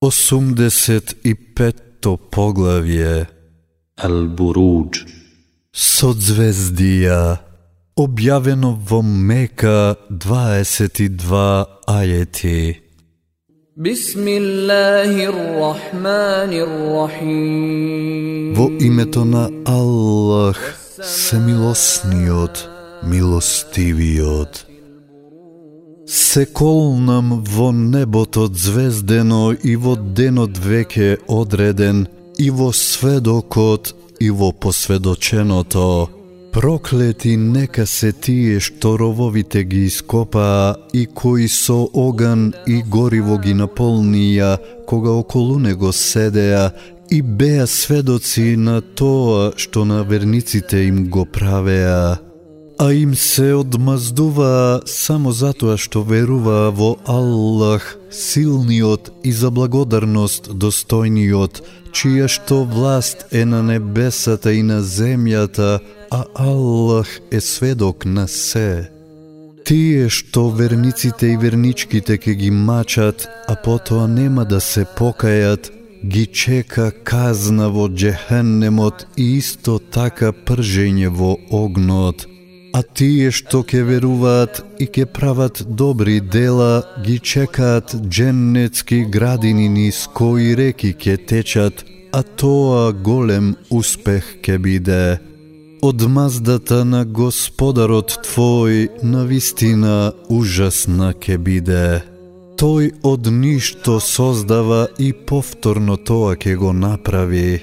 85-то поглавје. Албуруџ. Соцвездија објавено во Мека 22 ајети. Во името на Аллах, се милосниот, милостивиот. Се колнам во небото звездено и во денот веќе одреден, и во сведокот, и во посведоченото. Проклети нека се тие што рововите ги ископаа и кои со оган и гориво ги наполнија, кога околу него седеа и беа сведоци на тоа што на верниците им го правеа. А им се одмаздува само затоа што верува во Аллах, силниот и за благодарност достојниот, чија што власт е на небесата и на земјата, а Аллах е сведок на се. Тие што верниците и верничките ке ги мачат, а потоа нема да се покајат, ги чека казна во джехеннемот и исто така пржење во огнот. А тие што ке веруваат и ке прават добри дела, ги чекаат дженнетски градини низ кои реки ке течат, а тоа голем успех ке биде. Од маздата на Господарот Твој на вистина ужасна ке биде. Тој од ништо создава и повторно тоа ке го направи.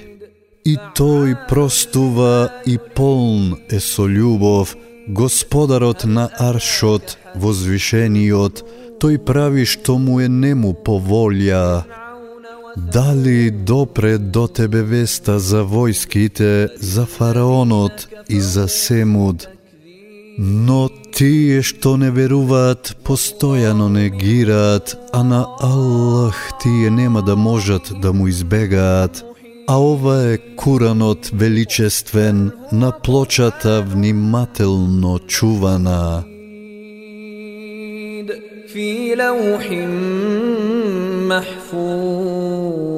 И тој простува и полн е со љубов, Господарот на Аршот, возвишениот, тој прави што му е нему по волја. Дали допре до тебе веста за војските, за фараонот и за Семуд? Но тие што не веруваат, постојано негираат, а на Аллах тие нема да можат да му избегаат. А ова е Куранот величествен, на плочата внимателно чувана. في لوح محفوظ